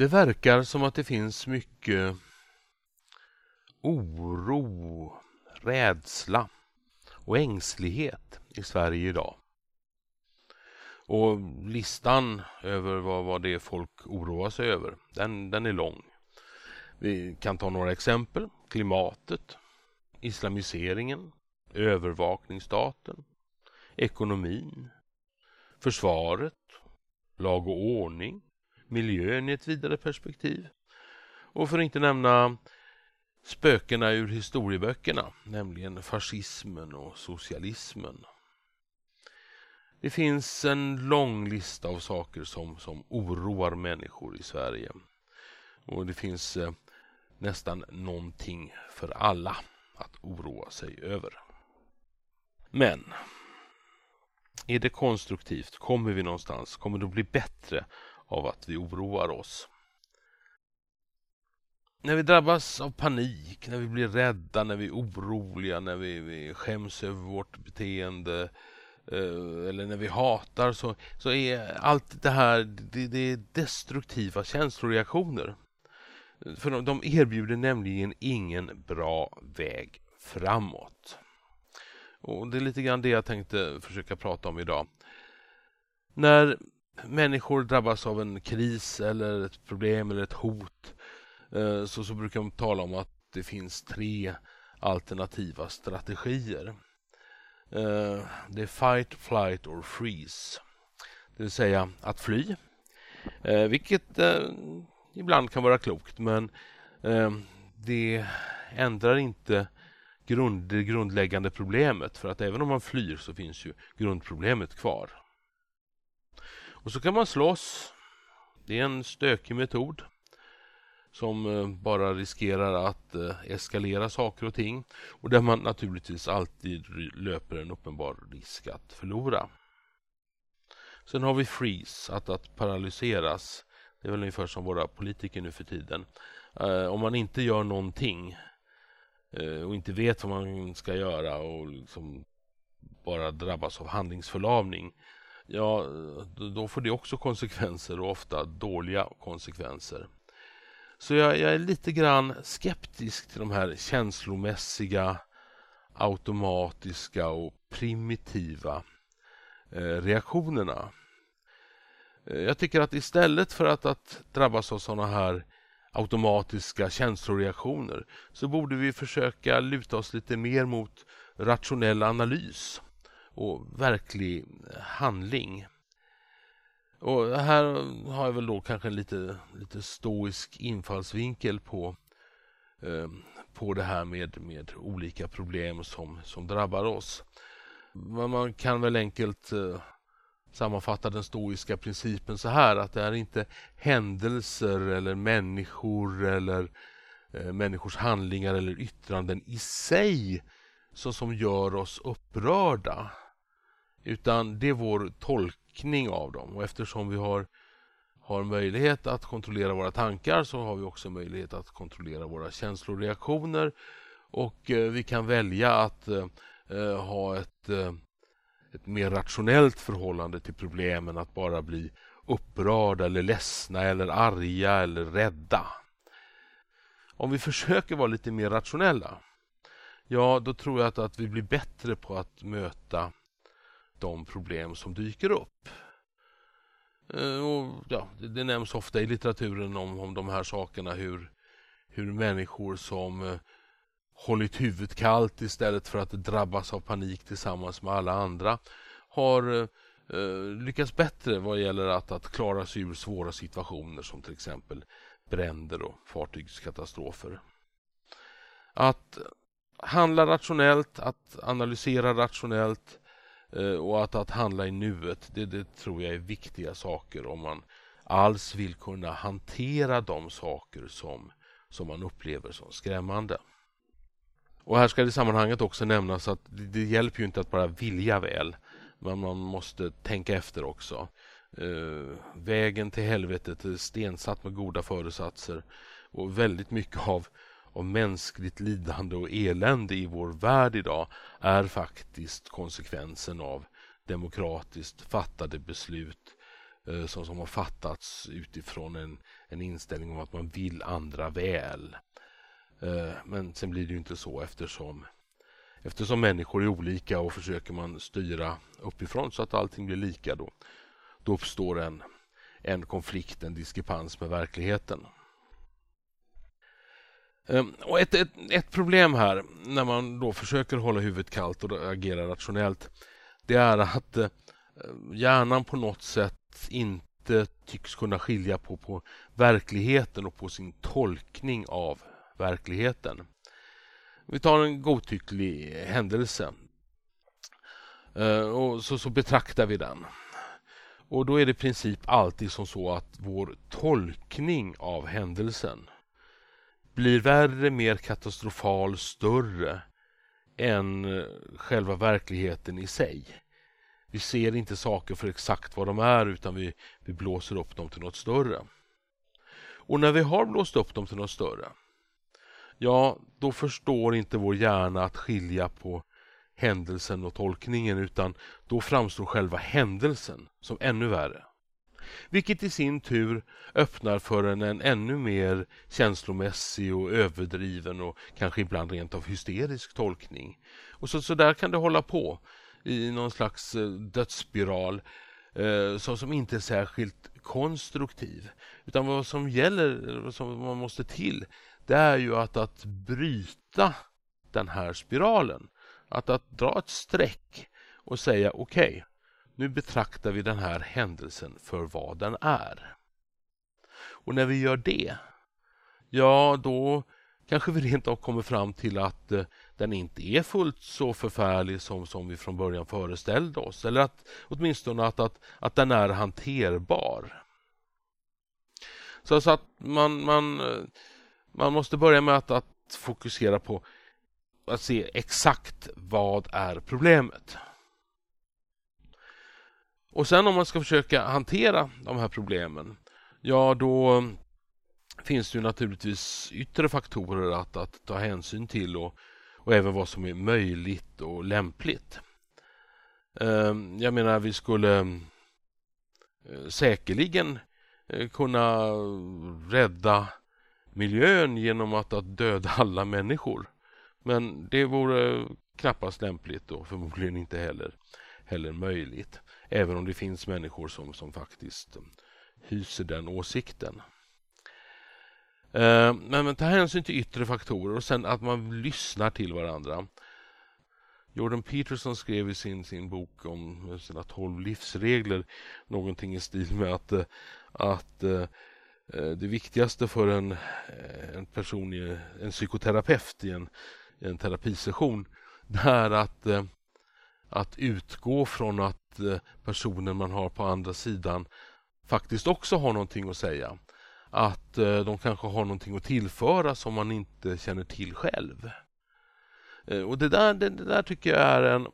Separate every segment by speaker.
Speaker 1: Det verkar som att det finns mycket oro, rädsla och ängslighet i Sverige idag. Och listan över vad, vad det är folk oroar sig över, den, den är lång. Vi kan ta några exempel. Klimatet, islamiseringen, övervakningsstaten, ekonomin, försvaret, lag och ordning, miljön i ett vidare perspektiv. Och för att inte nämna spökena ur historieböckerna, nämligen fascismen och socialismen. Det finns en lång lista av saker som, som oroar människor i Sverige. Och det finns eh, nästan någonting för alla att oroa sig över. Men är det konstruktivt? Kommer vi någonstans? Kommer det att bli bättre av att vi oroar oss? När vi drabbas av panik, när vi blir rädda, när vi är oroliga, när vi, vi skäms över vårt beteende eh, eller när vi hatar så, så är allt det här det, det är destruktiva känsloreaktioner. För de, de erbjuder nämligen ingen bra väg framåt. Och Det är lite grann det jag tänkte försöka prata om idag. När människor drabbas av en kris eller ett problem eller ett hot eh, så, så brukar de tala om att det finns tre alternativa strategier. Eh, det är fight, flight or freeze. Det vill säga att fly, eh, vilket ibland kan vara klokt men det ändrar inte grund, det grundläggande problemet. För att även om man flyr så finns ju grundproblemet kvar. Och så kan man slåss. Det är en stökig metod som eh, bara riskerar att eh, eskalera saker och ting och där man naturligtvis alltid löper en uppenbar risk att förlora. Sen har vi freeze, att, att paralyseras. Det är väl ungefär som våra politiker nu för tiden. Eh, om man inte gör någonting Eh, och inte vet vad man ska göra och liksom bara drabbas av handlingsförlamning ja, då får det också konsekvenser och ofta dåliga konsekvenser. Så jag, jag, är lite grann skeptisk till de här känslomässiga, automatiska och primitiva eh, reaktionerna. Eh, jag tycker att istället för att, att drabbas av sådana här automatiska känsloreaktioner så borde vi försöka luta oss lite mer mot rationell analys och verklig handling. Och här har jag väl då kanske en lite, lite stoisk infallsvinkel på, eh, på det här med, med olika problem som, som drabbar oss. Men man kan väl enkelt eh, sammanfatta den stoiska principen så här att det är inte händelser eller människor eller eh, människors handlingar eller yttranden i sig så som gör oss upprörda utan det är vår tolkning av dem. Och eftersom vi har, har möjlighet att kontrollera våra tankar så har vi också möjlighet att kontrollera våra känsloreaktioner. Och eh, vi kan välja att eh, eh ha ett eh, ett mer rationellt förhållande till problemen. Att bara bli upprörda eller ledsna eller arga eller rädda. Om vi försöker vara lite mer rationella, ja då tror jag att, att vi blir bättre på att möta de problem som dyker upp. Eh, och, ja, det, det nämns ofta i litteraturen om, om de här sakerna hur, hur människor som eh, hållit huvudet kallt istället för att drabbas av panik tillsammans med alla andra har eh, eh lyckats bättre vad gäller att, att klara sig ur svåra situationer som till exempel bränder och fartygskatastrofer. Att handla rationellt, att analysera rationellt eh, Eh, och att, att handla i nuet, det, det tror jag är viktiga saker om man alls vill kunna hantera de saker som, som man upplever som skrämmande. Och här ska det i sammanhanget också nämnas att det, det hjälper ju inte att bara vilja väl. Men man måste tänka efter också. Uh, vägen till helvetet är stensatt med goda föresatser och väldigt mycket av, av mänskligt lidande och elände i vår värld idag är faktiskt konsekvensen av demokratiskt fattade beslut eh, som, som har fattats utifrån en, en inställning om att man vill andra väl. Eh, men sen blir det ju inte så eftersom Eftersom människor är olika och försöker man styra uppifrån så att allting blir lika då, då uppstår en, en konflikt, en diskrepans med verkligheten. Ehm, och ett, ett, ett, problem här när man då försöker hålla huvudet kallt och agera rationellt det är att eh, hjärnan på något sätt inte tycks kunna skilja på, på verkligheten och på sin tolkning av verkligheten. Vi tar en godtycklig händelse ehm, och så, så betraktar vi den. Och då är det i princip alltid som så att vår tolkning av händelsen blir värre, mer katastrofal, större än eh, själva verkligheten i sig. Vi ser inte saker för exakt vad de är utan vi, vi blåser upp dem till något större. Och när vi har blåst upp dem till något större ja, då förstår inte vår hjärna att skilja på händelsen och tolkningen utan då framstår själva händelsen som ännu värre. Vilket i sin tur öppnar för en, en ännu mer känslomässig och överdriven och kanske ibland rent av hysterisk tolkning. Och så, så där kan det hålla på i någon slags eh, dödsspiral eh, som, som inte är särskilt konstruktiv. Utan vad som gäller, vad som man måste till, det är ju att, att bryta den här spiralen. Att, att dra ett streck och säga okej, okay, nu betraktar vi den här händelsen för vad den är. Och när vi gör det, ja då kanske vi rent av kommer fram till att eh, den inte är fullt så förfärlig som, som vi från början föreställde oss. Eller att åtminstone att, att, att den är hanterbar. Så, så att man, man eh, man måste börja med att, att fokusera på att se exakt vad är problemet. Och sen om man ska försöka hantera de här problemen, ja då finns det ju naturligtvis yttre faktorer att, att ta hänsyn till och, och även vad som är möjligt och lämpligt. Ehm, jag menar, vi skulle eh, säkerligen eh, kunna rädda miljön genom att, att döda alla människor. Men det vore knappast lämpligt och förmodligen inte heller, heller möjligt. Även om det finns människor som, som faktiskt um, hyser den åsikten. Eh, men, men ta hänsyn till yttre faktorer och sen att man lyssnar till varandra. Jordan Peterson skrev i sin, sin bok om eh, sina tolv livsregler någonting i stil med att, eh, att eh, det viktigaste för en, en person, en psykoterapeut i en, en terapisession, det är att, eh, att utgå från att eh, personen man har på andra sidan faktiskt också har någonting att säga. Att eh, de kanske har någonting att tillföra som man inte känner till själv. Eh, och det där, det, det där tycker jag är en,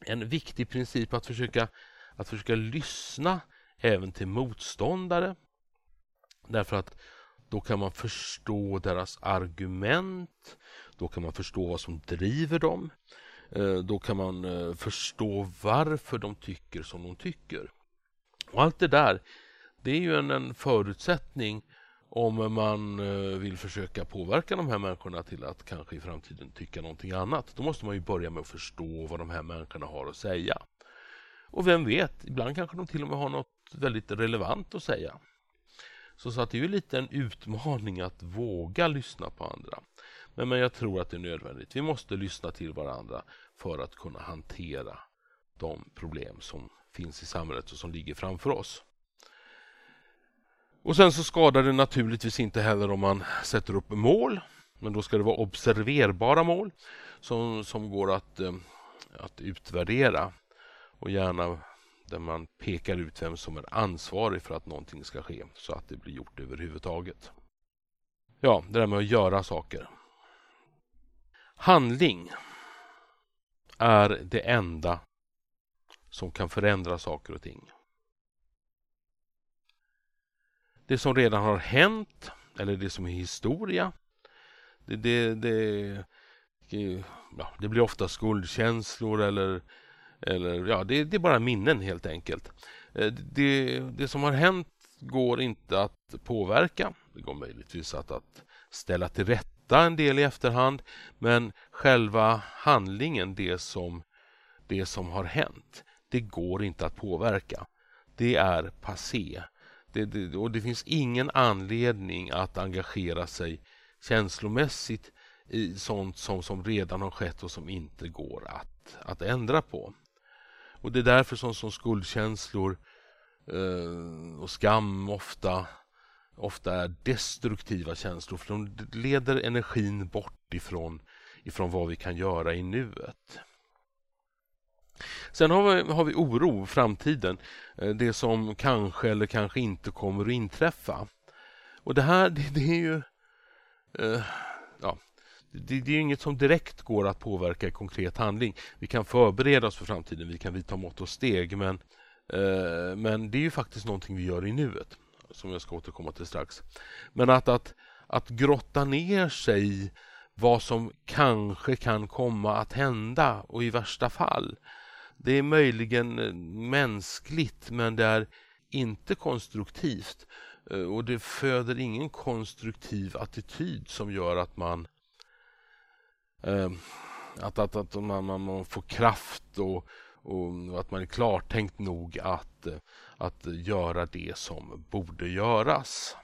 Speaker 1: en viktig princip att försöka, att försöka lyssna även till motståndare Därför att då kan man förstå deras argument, då kan man förstå vad som driver dem, Eh, då kan man eh, förstå varför de tycker som de tycker. Och allt det där, det är ju en, en förutsättning om man eh, vill försöka påverka de här människorna till att kanske i framtiden tycka någonting annat. Då måste man ju börja med att förstå vad de här människorna har att säga. Och vem vet, ibland kanske de till och med har något väldigt relevant att säga. Så, så att det är ju lite en utmaning att våga lyssna på andra. Men, men jag tror att det är nödvändigt. Vi måste lyssna till varandra för att kunna hantera de problem som finns i samhället och som ligger framför oss. Och sen så skadar det naturligtvis inte heller om man sätter upp mål. Men då ska det vara observerbara mål som, som går att, eh, att utvärdera och gärna där man pekar ut vem som är ansvarig för att någonting ska ske så att det blir gjort överhuvudtaget. Ja, det där med att göra saker. Handling är det enda som kan förändra saker och ting. Det som redan har hänt eller det som är historia det, det, det, ja, det blir ofta skuldkänslor eller eller ja, det, det, är bara minnen helt enkelt. Eh, det, det som har hänt går inte att påverka. Det går möjligtvis att, att ställa till rätta en del i efterhand men själva handlingen, det som, det som har hänt, det går inte att påverka. Det är passé. Det, det, och det finns ingen anledning att engagera sig känslomässigt i sånt som, som redan har skett och som inte går att, att ändra på. Och Det är därför som, som skuldkänslor eh, och skam ofta, ofta är destruktiva känslor för de leder energin bort ifrån, ifrån vad vi kan göra i nuet. Sen har vi, har vi oro, framtiden. Eh, det som kanske eller kanske inte kommer att inträffa. Och det här, det, det är ju... Eh, ja, det, det, är inget som direkt går att påverka i konkret handling. Vi kan förbereda oss för framtiden, vi kan vidta mått och steg men, eh, men det är ju faktiskt någonting vi gör i nuet som jag ska återkomma till strax. Men att, att, att grotta ner sig i vad som kanske kan komma att hända och i värsta fall det är möjligen eh, mänskligt men det är inte konstruktivt eh, och det föder ingen konstruktiv attityd som gör att man eh, att, att, att man, man, får kraft och, och att man är klartänkt nog att, att göra det som borde göras.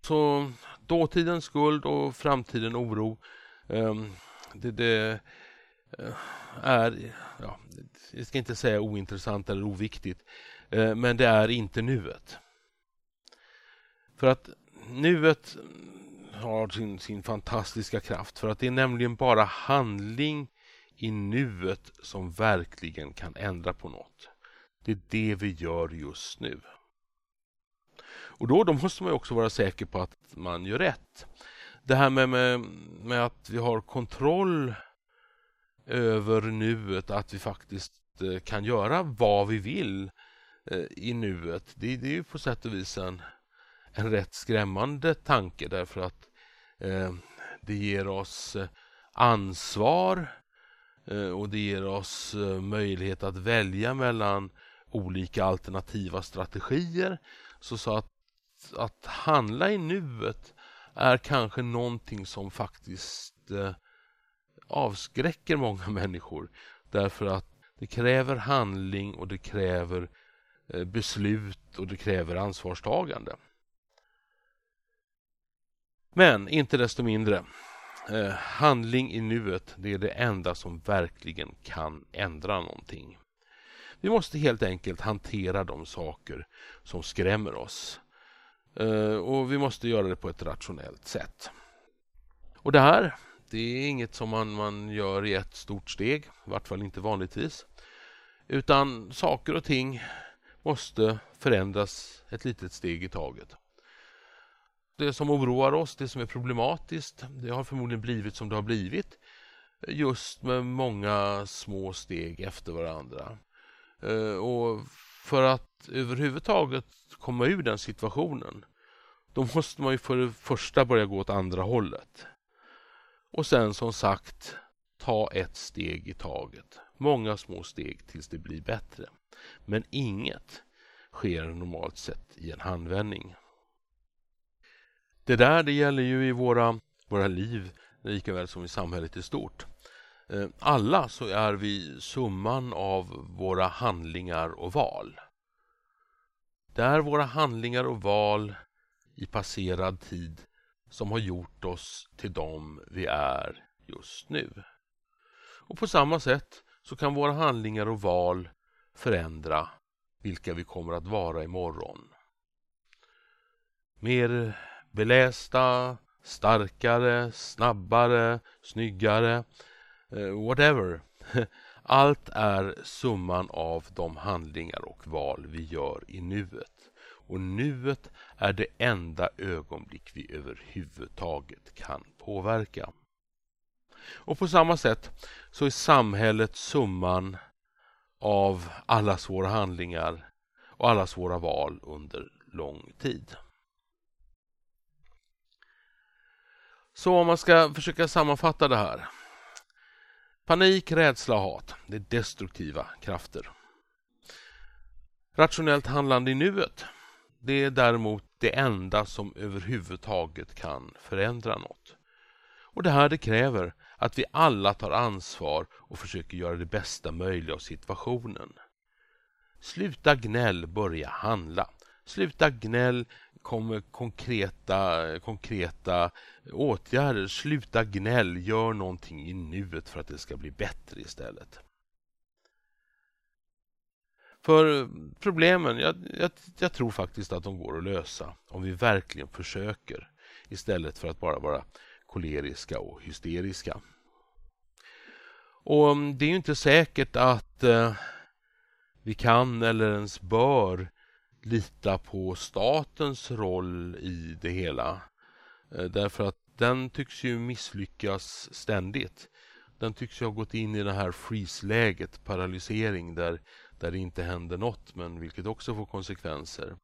Speaker 1: Så dåtidens skuld och framtiden oro. Ehm, det, det eh, är, ja, jag ska inte säga ointressant eller oviktigt, eh, men det är inte nuet. För att nuet har sin, sin fantastiska kraft för att det är nämligen bara handling i nuet som verkligen kan ändra på något. Det är det vi gör just nu. Och då, då måste man också vara säker på att man gör rätt. Det här med, med, med att vi har kontroll över nuet, att vi faktiskt eh, kan göra vad vi vill eh, i nuet. Det, det är ju på sätt och vis en, en rätt skrämmande tanke därför att eh, det ger oss eh, ansvar eh, Eh, och det ger oss eh, möjlighet att välja mellan olika alternativa strategier. Så, så att, att handla i nuet är kanske någonting som faktiskt eh, avskräcker många människor därför att det kräver handling och det kräver eh, beslut och det kräver ansvarstagande. Men inte desto mindre, eh, handling i nuet det är det enda som verkligen kan ändra någonting. Vi måste helt enkelt hantera de saker som skrämmer oss. Eh, och vi måste göra det på ett rationellt sätt. Och det här det är inget som man, man gör i ett stort steg, i vart fall inte vanligtvis. Utan saker och ting måste förändras ett litet steg i taget. Det som oroar oss, det som är problematiskt, det har förmodligen blivit som det har blivit. Just med många små steg efter varandra. Eh, och för att överhuvudtaget komma ur den situationen då måste man ju för det första börja gå åt andra hållet. Och sen som sagt, ta ett steg i taget. Många små steg tills det blir bättre. Men inget sker normalt sett i en handvändning. Det där det gäller ju i våra, våra liv lika väl som i samhället i stort. Eh, alla så är vi summan av våra handlingar och val. Det är våra handlingar och val i passerad tid som har gjort oss till dem vi är just nu. Och på samma sätt så kan våra handlingar och val förändra vilka vi kommer att vara imorgon. Mer belästa, starkare, snabbare, snyggare, eh, whatever. Allt är summan av de handlingar och val vi gör i nuet och nuet är det enda ögonblick vi överhuvudtaget kan påverka. Och på samma sätt så är samhället summan av allas våra handlingar och allas våra val under lång tid. Så om man ska försöka sammanfatta det här. Panik, rädsla och hat, det är destruktiva krafter. Rationellt handlande i nuet, det är däremot det enda som överhuvudtaget kan förändra något. Och det här det kräver att vi alla tar ansvar och försöker göra det bästa möjliga av situationen. Sluta gnäll, börja handla. Sluta gnäll, kommer konkreta, konkreta åtgärder. Sluta gnäll, gör någonting i nuet för att det ska bli bättre istället. För problemen, jag, jag, jag, tror faktiskt att de går att lösa om vi verkligen försöker istället för att bara vara koleriska och hysteriska. Och mm, det är ju inte säkert att eh, vi kan eller ens bör lita på statens roll i det hela. Eh, därför att den tycks ju misslyckas ständigt. Den tycks ju ha gått in i det här freeze-läget, paralysering, där, där det inte händer något, men vilket också får konsekvenser.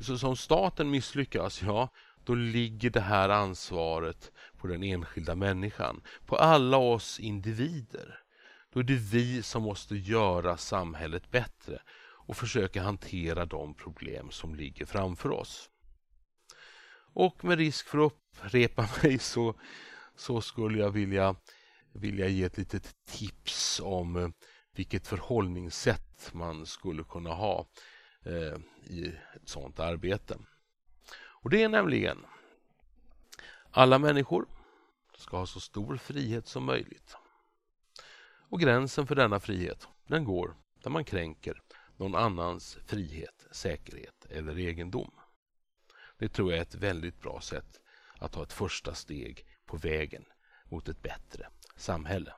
Speaker 1: Så som staten misslyckas, ja, då ligger det här ansvaret på den enskilda människan, på alla oss individer. Då är det vi som måste göra samhället bättre och försöka hantera de problem som ligger framför oss. Och med risk för att upprepa mig så, så skulle jag vilja, vilja ge ett litet tips om eh, vilket förhållningssätt man skulle kunna ha eh, i ett sådant arbete. Och det är nämligen alla människor ska ha så stor frihet som möjligt. Och gränsen för denna frihet, den går där man kränker någon annans frihet, säkerhet eller egendom. Det tror jag är ett väldigt bra sätt att ta ett första steg på vägen mot ett bättre samhälle.